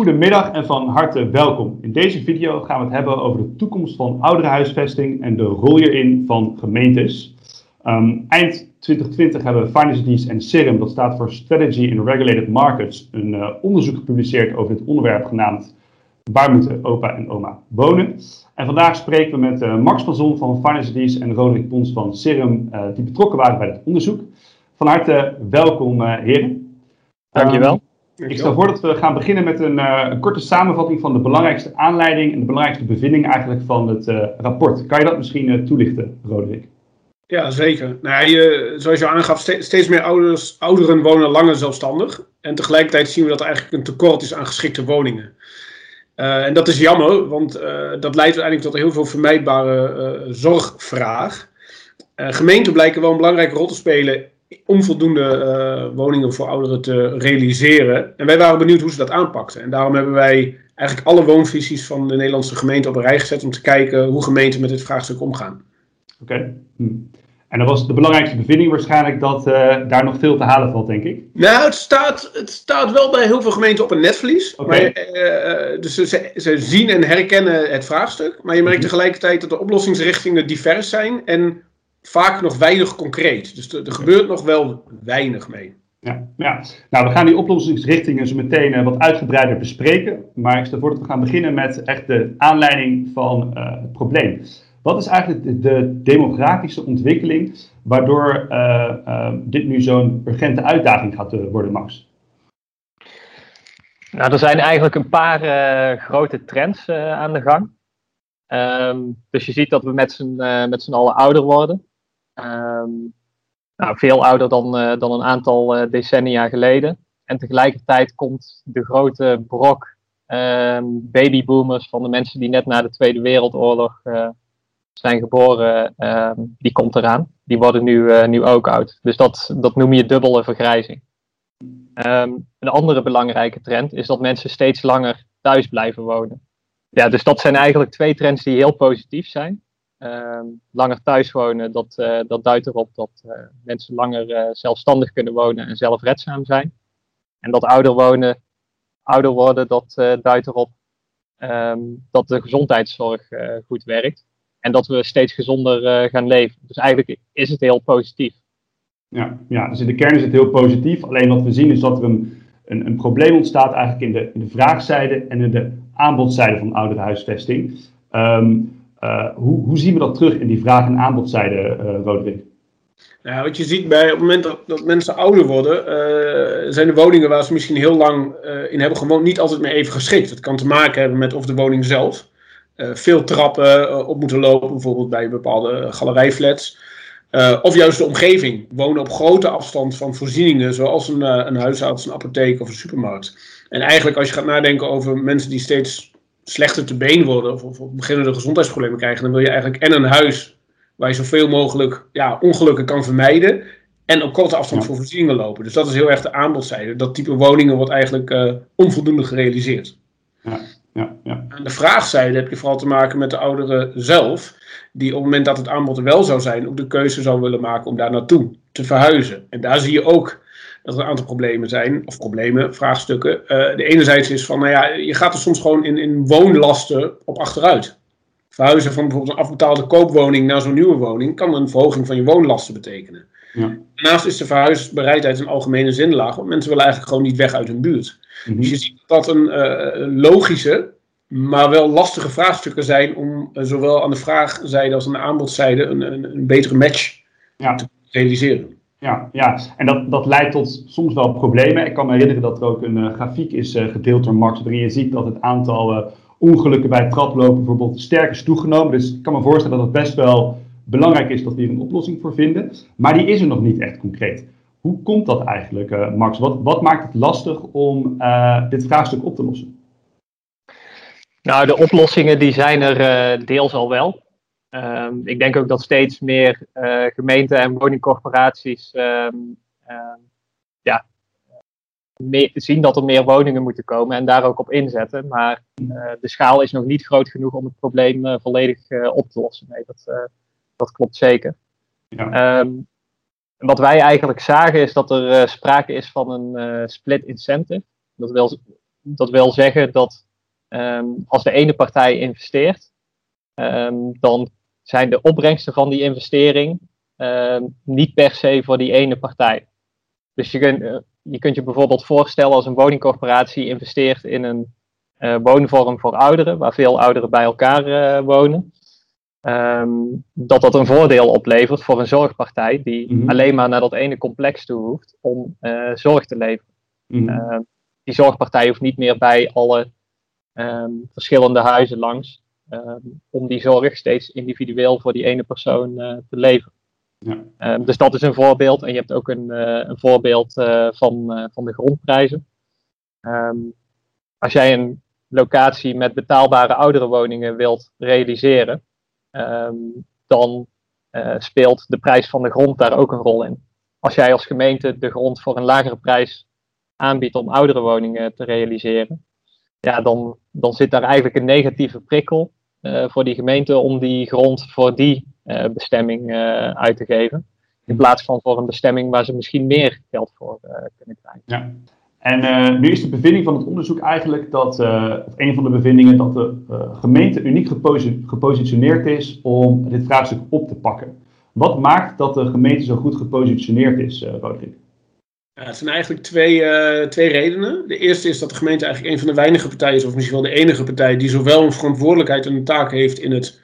Goedemiddag en van harte welkom. In deze video gaan we het hebben over de toekomst van ouderenhuisvesting en de rol hierin van gemeentes. Ehm, eind 2020 hebben Finance en Serum, dat staat voor Strategy in Regulated Markets, een uh, onderzoek gepubliceerd over dit onderwerp genaamd Waar moeten opa en oma wonen? En vandaag spreken we met uh, Max van Zon van Finance en Roderick Pons van Serum, uh, die betrokken waren bij het onderzoek. Van harte welkom, heren. Dankjewel. Ik stel voor dat we gaan beginnen met een, uh, een, korte samenvatting van de belangrijkste aanleiding en de belangrijkste bevinding eigenlijk van het uh, rapport. Kan je dat misschien uh, toelichten, Roderick? Ja, zeker. Nou, zoals je aangaf, steeds, steeds meer ouders, ouderen wonen langer zelfstandig. En tegelijkertijd zien we dat er eigenlijk een tekort is aan geschikte woningen. en dat is jammer, want dat leidt uiteindelijk tot heel veel vermijdbare zorgvraag. gemeenten blijken wel een belangrijke rol te spelen onvoldoende uh, woningen voor ouderen te realiseren. En wij waren benieuwd hoe ze dat aanpakten. En daarom hebben wij eigenlijk alle woonvisies van de Nederlandse gemeente op een rij gezet om te kijken hoe gemeenten met dit vraagstuk omgaan. Oké. Hm. En dan was de belangrijkste bevinding waarschijnlijk dat uh, daar nog veel te halen valt, denk ik. Nou, het staat, het staat wel bij heel veel gemeenten op een netvlies. Okay. Maar, uh, dus ze, ze, zien en herkennen het vraagstuk. Maar je merkt mhm. tegelijkertijd dat de oplossingsrichtingen divers zijn. En vaak nog weinig concreet. Dus er, gebeurt nog wel weinig mee. Ja, ja, nou we gaan die oplossingsrichtingen zo meteen uh, wat uitgebreider bespreken. Maar ik stel voor dat we gaan beginnen met echt de aanleiding van uh, het probleem. Wat is eigenlijk de, de demografische ontwikkeling waardoor uh, dit nu zo'n urgente uitdaging gaat worden, Max? Nou, er zijn eigenlijk een paar grote trends aan de gang. Um, dus je ziet dat we met z'n, met z'n allen ouder worden. Ehm, nou, veel ouder dan, eh, dan een aantal eh, decennia geleden. En tegelijkertijd komt de grote brok ehm, babyboomers van de mensen die net na de Tweede Wereldoorlog uh, zijn geboren, ehm, die komt eraan. Die worden nu, nu ook oud. Dus dat, dat noem je dubbele vergrijzing. een andere belangrijke trend is dat mensen steeds langer thuis blijven wonen. Ja, dus dat zijn eigenlijk twee trends die heel positief zijn. Ehm, langer thuis wonen, dat, uh, dat duidt erop dat uh, mensen langer uh, zelfstandig kunnen wonen en zelfredzaam zijn. En dat ouder wonen, ouder worden, dat duidt erop um, dat de gezondheidszorg goed werkt. En dat we steeds gezonder gaan leven. Dus eigenlijk is het heel positief. Ja, ja, dus in de kern is het heel positief. Alleen wat we zien is dat er een, een, probleem ontstaat eigenlijk in de, in de vraagzijde en in de aanbodzijde van ouderhuisvesting. Um, hoe, hoe, zien we dat terug in die vraag- en aanbodzijde, uh, Roderick? Wat je ziet bij op het moment dat, mensen ouder worden, uh, zijn de woningen waar ze misschien heel lang in hebben gewoond niet altijd meer even geschikt. Dat kan te maken hebben met of de woning zelf. veel trappen op moeten lopen, bijvoorbeeld bij bepaalde galerijflats. of juist de omgeving. Wonen op grote afstand van voorzieningen, zoals een, een huisarts, een apotheek of een supermarkt. En eigenlijk als je gaat nadenken over mensen die steeds slechter te been worden of, of beginnende gezondheidsproblemen krijgen, dan wil je eigenlijk en een huis waar je zoveel mogelijk ja, ongelukken kan vermijden. En op korte afstand voor voorzieningen lopen. Dus dat is heel erg de aanbodzijde. Dat type woningen wordt eigenlijk uh, onvoldoende gerealiseerd. Ja, ja, ja. Aan de vraagzijde heb je vooral te maken met de ouderen zelf. Die op het moment dat het aanbod er wel zou zijn, ook de keuze zou willen maken om daar naartoe te verhuizen. En daar zie je ook dat er een aantal problemen zijn, of problemen, vraagstukken. Uh, de enerzijds is van, nou ja, je gaat er soms gewoon in, in woonlasten op achteruit. Verhuizen van bijvoorbeeld een afbetaalde koopwoning naar zo'n nieuwe woning kan een verhoging van je woonlasten betekenen. Ja. Daarnaast is de verhuisbereidheid in algemene zin laag, want mensen willen eigenlijk gewoon niet weg uit hun buurt. Mhm. Dus je ziet dat dat een uh, logische, maar wel lastige vraagstukken zijn om uh, zowel aan de vraagzijde als aan de aanbodzijde een, een, een betere match ja. te realiseren. Ja, ja. en dat, dat leidt tot soms wel problemen. Ik kan me herinneren dat er ook een uh, grafiek is uh, gedeeld door Max, waarin je ziet dat het aantal uh, ongelukken bij traplopen bijvoorbeeld sterk is toegenomen. Dus ik kan me voorstellen dat het best wel belangrijk is dat we hier een oplossing voor vinden. Maar die is er nog niet echt concreet. Hoe komt dat eigenlijk, Max? Wat, wat maakt het lastig om dit vraagstuk op te lossen? Nou, de oplossingen die zijn er deels al wel. Um, ik denk ook dat steeds meer uh, gemeenten en woningcorporaties um, ja, meer, zien dat er meer woningen moeten komen en daar ook op inzetten. Maar uh, de schaal is nog niet groot genoeg om het probleem uh, volledig op te lossen. Nee, dat, dat klopt zeker. Ja. Um, wat wij eigenlijk zagen is dat er sprake is van een split incentive. Dat wil dat wil zeggen dat ehm, als de ene partij investeert, ehm, dan zijn de opbrengsten van die investering ehm, niet per se voor die ene partij. Dus je kunt, eh, je kunt je bijvoorbeeld voorstellen als een woningcorporatie investeert in een uh, woonvorm voor ouderen, waar veel ouderen bij elkaar uh, wonen. Um, dat dat een voordeel oplevert voor een zorgpartij die mm -hmm. alleen maar naar dat ene complex toe hoeft om zorg te leveren. Mm -hmm. uh, die zorgpartij hoeft niet meer bij alle um, verschillende huizen langs um, om die zorg steeds individueel voor die ene persoon uh, te leveren. Ja. dus dat is een voorbeeld. En je hebt ook een, een voorbeeld van, van de grondprijzen. als jij een locatie met betaalbare ouderenwoningen wilt realiseren, dan uh, speelt de prijs van de grond daar ook een rol in. Als jij als gemeente de grond voor een lagere prijs aanbiedt om oudere woningen te realiseren, ja, dan, dan zit daar eigenlijk een negatieve prikkel voor die gemeente om die grond voor die uh, bestemming uit te geven. In plaats van voor een bestemming waar ze misschien meer geld voor kunnen krijgen. Ja. En uh, nu is de bevinding van het onderzoek eigenlijk dat, uh, of een van de bevindingen, dat de uh, gemeente uniek geposi gepositioneerd is om dit vraagstuk op te pakken. Wat maakt dat de gemeente zo goed gepositioneerd is, Roderick? Ja, het zijn eigenlijk twee, twee redenen. De eerste is dat de gemeente eigenlijk een van de weinige partijen is, of misschien wel de enige partij, die zowel een verantwoordelijkheid en een taak heeft in het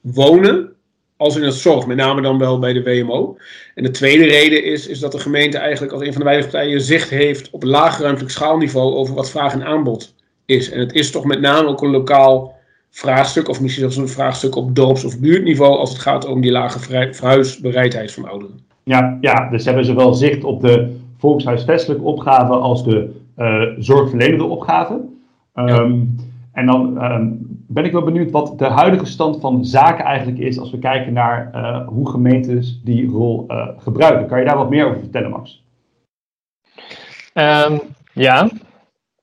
wonen als in het zorg, met name dan wel bij de WMO. En de tweede reden is, is dat de gemeente eigenlijk als een van de weinige partijen zicht heeft op laagruimtelijk schaalniveau over wat vraag en aanbod is. En het is toch met name ook een lokaal vraagstuk, of misschien zelfs een vraagstuk op dorps- of buurtniveau, als het gaat om die lage verhuisbereidheid van ouderen. Ja, ja, dus hebben zowel zicht op de volkshuisvestelijke opgave als de uh, zorgverlenende opgave. Um, ja. En dan um, ben ik wel benieuwd wat de huidige stand van zaken eigenlijk is als we kijken naar uh, hoe gemeentes die rol uh, gebruiken. Kan je daar wat meer over vertellen, Max? Um, ja,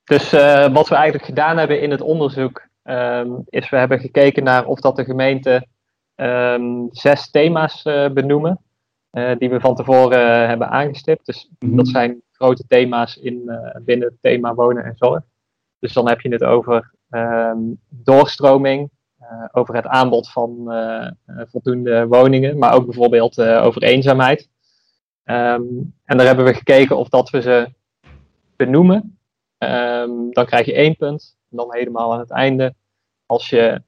dus uh, wat we eigenlijk gedaan hebben in het onderzoek um, is we hebben gekeken naar of dat de gemeente zes thema's benoemen die we van tevoren hebben aangestipt. Dus mm -hmm. dat zijn grote thema's in, binnen het thema wonen en zorg. Dus dan heb je het over um, doorstroming, over het aanbod van voldoende woningen, maar ook bijvoorbeeld over eenzaamheid. Um, en daar hebben we gekeken of dat we ze benoemen. Um, dan krijg je één punt. En dan helemaal aan het einde, als je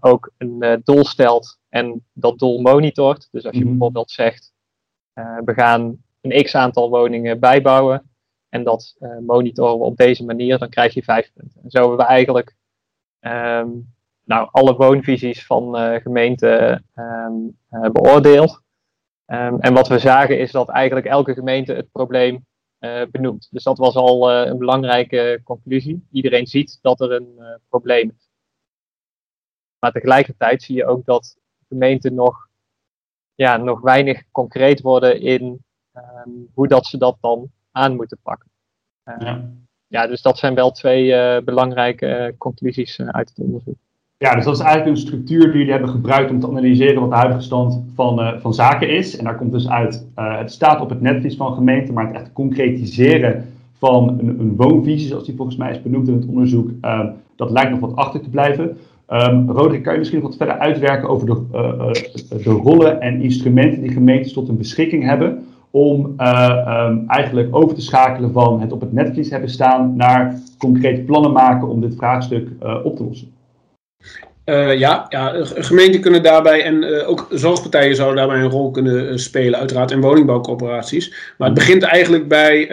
ook een doel stelt en dat doel monitort. Dus als je -hmm. bijvoorbeeld zegt, we gaan een x aantal woningen bijbouwen en dat uh, monitoren we op deze manier, dan krijg je vijf punten. En zo hebben we eigenlijk um, nou, alle woonvisies van uh, gemeenten um, uh, beoordeeld. Um, en wat we zagen is dat eigenlijk elke gemeente het probleem benoemt. Dus dat was al een belangrijke conclusie. Iedereen ziet dat er een probleem is. Maar tegelijkertijd zie je ook dat gemeenten nog, ja, nog weinig concreet worden in hoe dat ze dat dan aan moeten pakken. Uh, ja. ja. dus dat zijn wel twee uh, belangrijke uh, conclusies uit het onderzoek. Ja, dus dat is eigenlijk een structuur die jullie hebben gebruikt om te analyseren wat de huidige stand van, van zaken is. En daar komt dus uit, het staat op het netvlies van gemeenten, maar het echt concretiseren van een, een woonvisie, zoals die volgens mij is benoemd in het onderzoek, dat lijkt nog wat achter te blijven. Um, Roderick, kan je misschien wat verder uitwerken over de, de rollen en instrumenten die gemeentes tot hun beschikking hebben om uh, um, eigenlijk over te schakelen van het op het netvlies hebben staan naar concrete plannen maken om dit vraagstuk op te lossen. Uh, ja, ja, gemeenten kunnen daarbij en ook zorgpartijen zouden daarbij een rol kunnen spelen, uiteraard, en woningbouwcorporaties. Maar het begint eigenlijk bij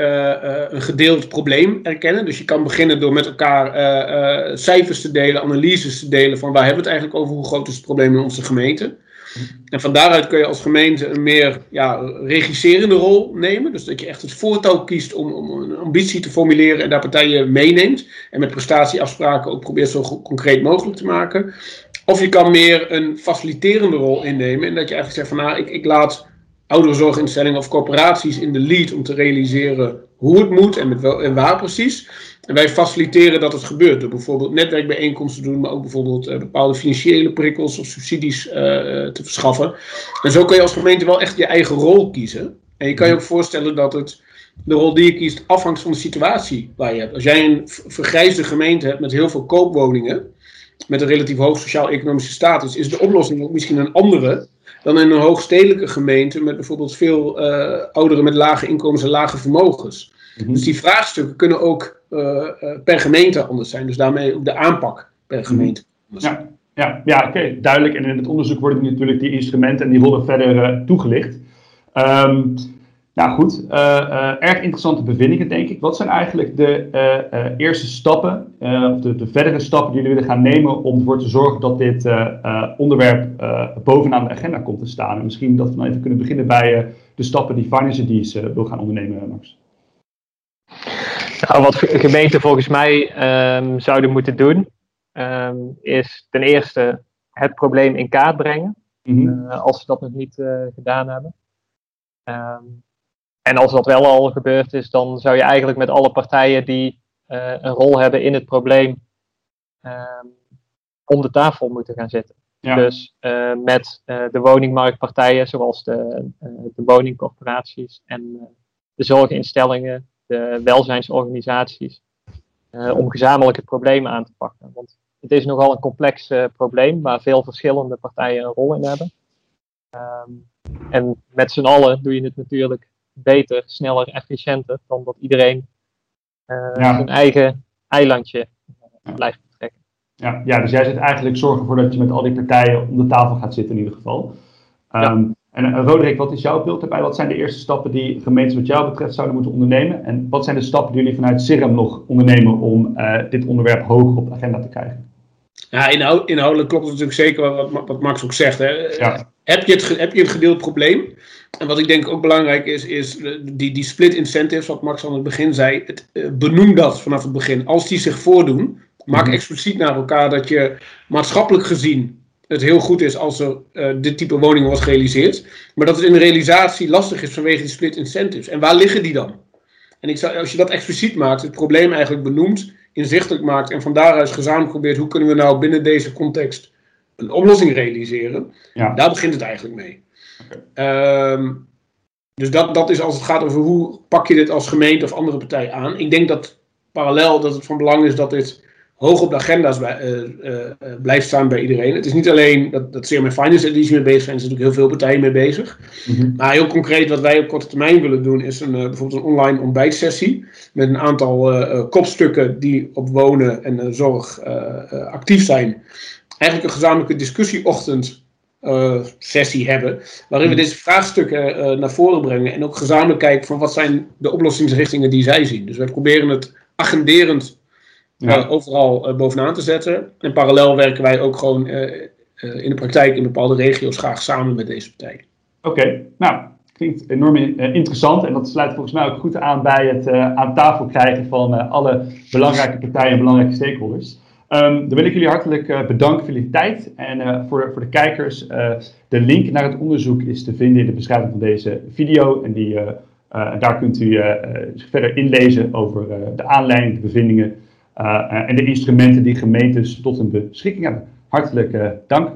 een gedeeld probleem erkennen. Dus je kan beginnen door met elkaar cijfers te delen, analyses te delen van waar hebben we het eigenlijk over, hoe groot is het probleem in onze gemeente. En van daaruit kun je als gemeente een meer ja, regisserende rol nemen. Dus dat je echt het voortouw kiest om, om een ambitie te formuleren en daar partijen meeneemt. En met prestatieafspraken ook probeert zo concreet mogelijk te maken. Of je kan meer een faciliterende rol innemen. En dat je eigenlijk zegt van nou, ik, ik laat ouderenzorginstellingen of corporaties in de lead om te realiseren hoe het moet en, wel, en waar precies. En wij faciliteren dat het gebeurt door bijvoorbeeld netwerkbijeenkomsten te doen, maar ook bijvoorbeeld uh, bepaalde financiële prikkels of subsidies uh, te verschaffen. En zo kun je als gemeente wel echt je eigen rol kiezen. En je kan je ook voorstellen dat het de rol die je kiest afhangt van de situatie waar je hebt. Als jij een vergrijsde gemeente hebt met heel veel koopwoningen, met een relatief hoog sociaal-economische status, is de oplossing ook misschien een andere dan in een hoogstedelijke gemeente met bijvoorbeeld veel ouderen met lage inkomens en lage vermogens. Mhm. Dus die vraagstukken kunnen ook uh, per gemeente anders zijn. Dus daarmee ook de aanpak per mhm. gemeente. Ja, ja, ja oké, duidelijk. En in het onderzoek worden natuurlijk die instrumenten en die rollen verder toegelicht. Um, nou goed, uh, uh, erg interessante bevindingen denk ik. Wat zijn eigenlijk de uh, eerste stappen, of de, de, verdere stappen die jullie willen gaan nemen om ervoor te zorgen dat dit onderwerp bovenaan de agenda komt te staan? En misschien dat we dan even kunnen beginnen bij de stappen die Finance Dies wil gaan ondernemen, Max. Nou, wat gemeenten volgens mij um, zouden moeten doen, um, is ten eerste het probleem in kaart brengen, mm -hmm. als ze dat nog niet gedaan hebben. Um, en als dat wel al gebeurd is, dan zou je eigenlijk met alle partijen die uh, een rol hebben in het probleem om de tafel moeten gaan zitten. Ja. Dus met de woningmarktpartijen, zoals de, de woningcorporaties en de zorginstellingen, de welzijnsorganisaties, om gezamenlijk het probleem aan te pakken. Want het is nogal een complex probleem waar veel verschillende partijen een rol in hebben. Um, en met z'n allen doe je het natuurlijk beter, sneller, efficiënter dan dat iedereen uh, zijn eigen eilandje uh, blijft betrekken. Ja, ja, dus jij zit eigenlijk zorgen ervoor dat je met al die partijen om de tafel gaat zitten in ieder geval. Um, En uh, Roderick, wat is jouw beeld daarbij? Wat zijn de eerste stappen die gemeentes wat jou betreft zouden moeten ondernemen? En wat zijn de stappen die jullie vanuit CIRM nog ondernemen om dit onderwerp hoog op de agenda te krijgen? Ja, inhoudelijk klopt het natuurlijk zeker wat, wat Max ook zegt. Hè. Ja. Heb, je het, heb je een gedeeld probleem? En wat ik denk ook belangrijk is, is die, die split incentives, wat Max aan het begin zei. Het, benoem dat vanaf het begin. Als die zich voordoen, maak mhm. expliciet naar elkaar dat je maatschappelijk gezien het heel goed is als er uh, dit type woningen wordt gerealiseerd. Maar dat het in de realisatie lastig is vanwege die split incentives. En waar liggen die dan? En ik zou, als je dat expliciet maakt, het probleem eigenlijk benoemt, inzichtelijk maakt en van daaruit gezamenlijk probeert hoe kunnen we nou binnen deze context een oplossing realiseren, ja. daar begint het eigenlijk mee. Ehm, dus dat, dat is als het gaat over hoe pak je dit als gemeente of andere partij aan. Ik denk dat parallel dat het van belang is dat dit hoog op de agenda's bij, uh, uh, blijft staan bij iedereen. Het is niet alleen dat, dat CRM Finance Edition mee bezig zijn, er zijn natuurlijk heel veel partijen mee bezig. Mhm. Maar heel concreet wat wij op korte termijn willen doen is een, bijvoorbeeld een online ontbijtsessie met een aantal kopstukken die op wonen en zorg actief zijn. Eigenlijk een gezamenlijke discussieochtend uh, sessie hebben. Waarin we hmm. deze vraagstukken uh, naar voren brengen. En ook gezamenlijk kijken van wat zijn de oplossingsrichtingen die zij zien. Dus wij proberen het agenderend ja. overal bovenaan te zetten. En parallel werken wij ook gewoon in de praktijk in bepaalde regio's graag samen met deze partijen. Oké, nou. Klinkt enorm interessant en dat sluit volgens mij ook goed aan bij het aan tafel krijgen van alle belangrijke partijen en belangrijke stakeholders. Um, dan wil ik jullie hartelijk uh, bedanken voor jullie tijd. En voor, voor de kijkers, de link naar het onderzoek is te vinden in de beschrijving van deze video. En die, daar kunt u verder inlezen over de aanleiding, de bevindingen en de instrumenten die gemeentes tot hun beschikking hebben. Hartelijk dank.